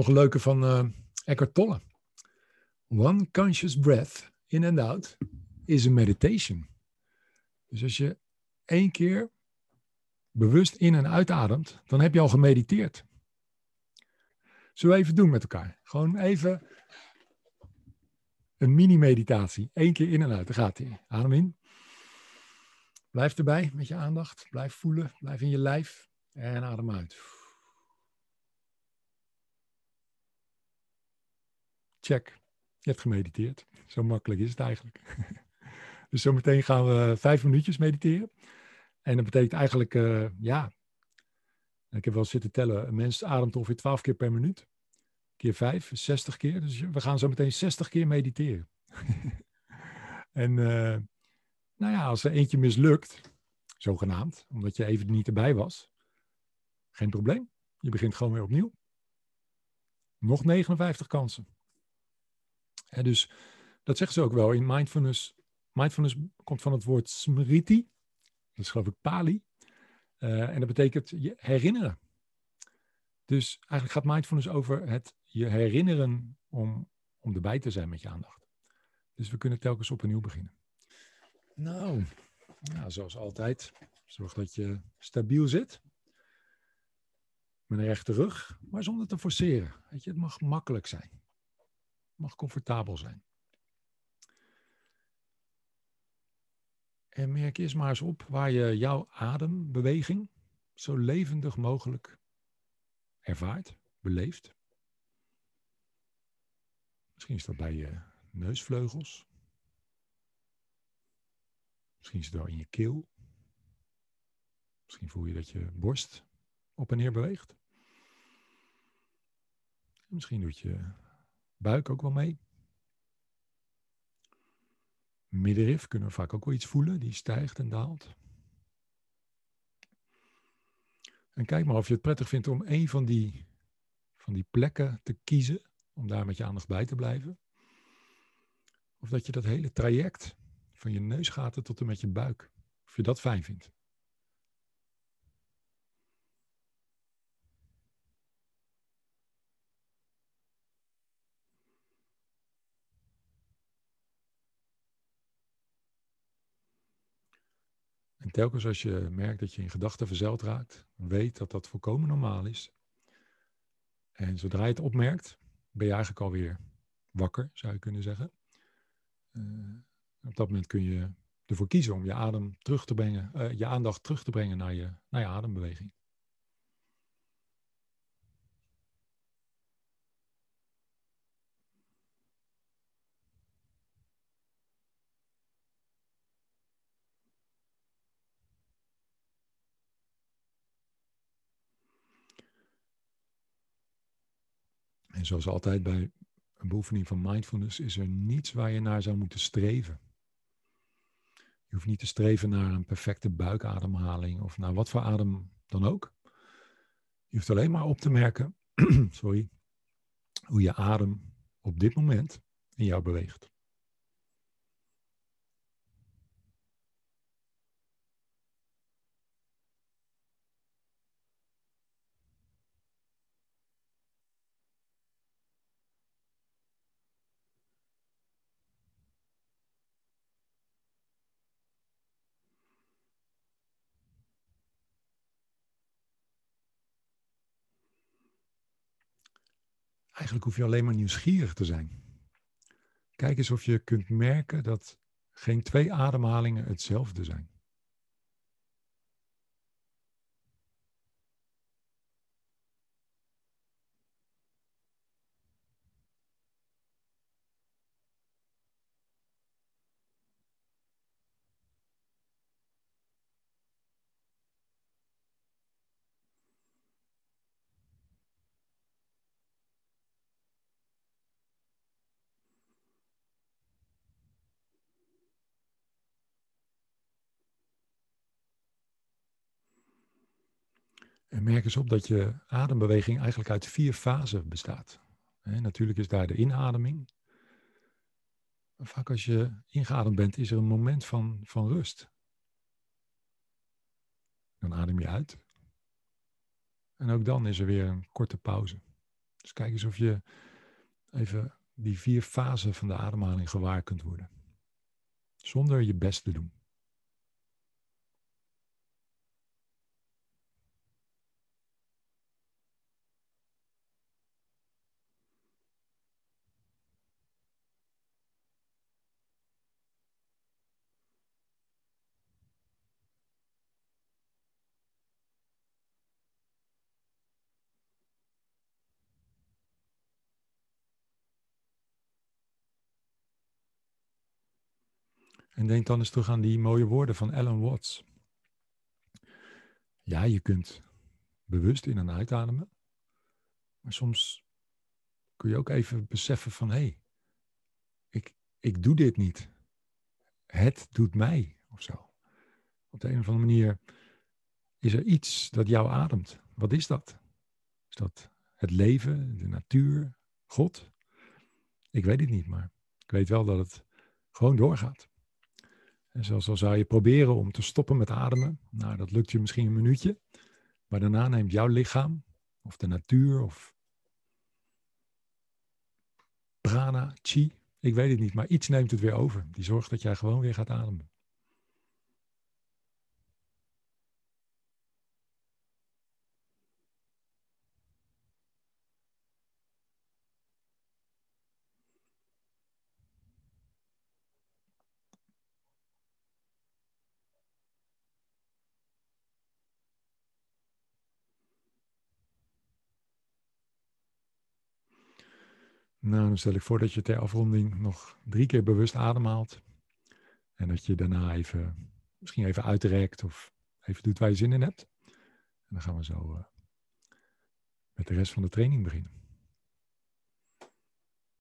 nog een leuke van uh, Eckhart Tolle. One conscious breath in and out is a meditation. Dus als je één keer bewust in en uitademt, dan heb je al gemediteerd. Zullen we even doen met elkaar? Gewoon even een mini-meditatie. Eén keer in en uit. Daar gaat hij. Adem in. Blijf erbij met je aandacht. Blijf voelen. Blijf in je lijf. En adem uit. Check. Je hebt gemediteerd. Zo makkelijk is het eigenlijk. Dus zometeen gaan we vijf minuutjes mediteren. En dat betekent eigenlijk, uh, ja, ik heb wel zitten tellen, een mens ademt ongeveer twaalf keer per minuut. Keer vijf, 60 keer. Dus we gaan zo meteen 60 keer mediteren. en uh, nou ja, als er eentje mislukt, zogenaamd, omdat je even niet erbij was, geen probleem. Je begint gewoon weer opnieuw. Nog 59 kansen. Dus dat zeggen ze ook wel in mindfulness. Mindfulness komt van het woord smriti. Dat is geloof ik Pali. Uh, en dat betekent je herinneren. Dus eigenlijk gaat mindfulness over het je herinneren om, om erbij te zijn met je aandacht. Dus we kunnen telkens opnieuw beginnen. Nou, zoals altijd, zorg dat je stabiel zit. Met een rechte rug, maar zonder te forceren. Weet je, het mag makkelijk zijn. Mag comfortabel zijn. En merk eerst maar eens op waar je jouw adembeweging zo levendig mogelijk ervaart, beleeft. Misschien is dat bij je neusvleugels. Misschien is het wel in je keel. Misschien voel je dat je borst op en neer beweegt. Misschien doet je buik ook wel mee. Middenrif kunnen we vaak ook wel iets voelen, die stijgt en daalt. En kijk maar of je het prettig vindt om een van die, van die plekken te kiezen, om daar met je aandacht bij te blijven. Of dat je dat hele traject van je neusgaten tot en met je buik, of je dat fijn vindt. En telkens als je merkt dat je in gedachten verzeld raakt, weet dat dat volkomen normaal is. En zodra je het opmerkt, ben je eigenlijk alweer wakker, zou je kunnen zeggen. Uh, op dat moment kun je ervoor kiezen om je adem terug te brengen, uh, je aandacht terug te brengen naar je, naar je adembeweging. En zoals altijd bij een beoefening van mindfulness is er niets waar je naar zou moeten streven. Je hoeft niet te streven naar een perfecte buikademhaling of naar wat voor adem dan ook. Je hoeft alleen maar op te merken, sorry, hoe je adem op dit moment in jou beweegt. Eigenlijk hoef je alleen maar nieuwsgierig te zijn. Kijk eens of je kunt merken dat geen twee ademhalingen hetzelfde zijn. En merk eens op dat je adembeweging eigenlijk uit vier fasen bestaat. natuurlijk is daar de inademing. Vaak als je ingeademd bent, is er een moment van, van rust. Dan adem je uit. En ook dan is er weer een korte pauze. Dus kijk eens of je even die vier fasen van de ademhaling gewaar kunt worden. Zonder je best te doen. En denk dan eens terug aan die mooie woorden van Alan Watts. Ja, je kunt bewust in en uitademen. Maar soms kun je ook even beseffen van hé, hey, ik, ik doe dit niet. Het doet mij of zo. Op de een of andere manier is er iets dat jou ademt. Wat is dat? Is dat het leven, de natuur, God? Ik weet het niet, maar ik weet wel dat het gewoon doorgaat. En zelfs al zou je proberen om te stoppen met ademen, nou dat lukt je misschien een minuutje, maar daarna neemt jouw lichaam of de natuur of prana, chi, ik weet het niet, maar iets neemt het weer over. Die zorgt dat jij gewoon weer gaat ademen. Nou, dan stel ik voor dat je ter afronding nog drie keer bewust ademhaalt. En dat je daarna even, misschien even uitrekt of even doet waar je zin in hebt. En dan gaan we zo uh, met de rest van de training beginnen.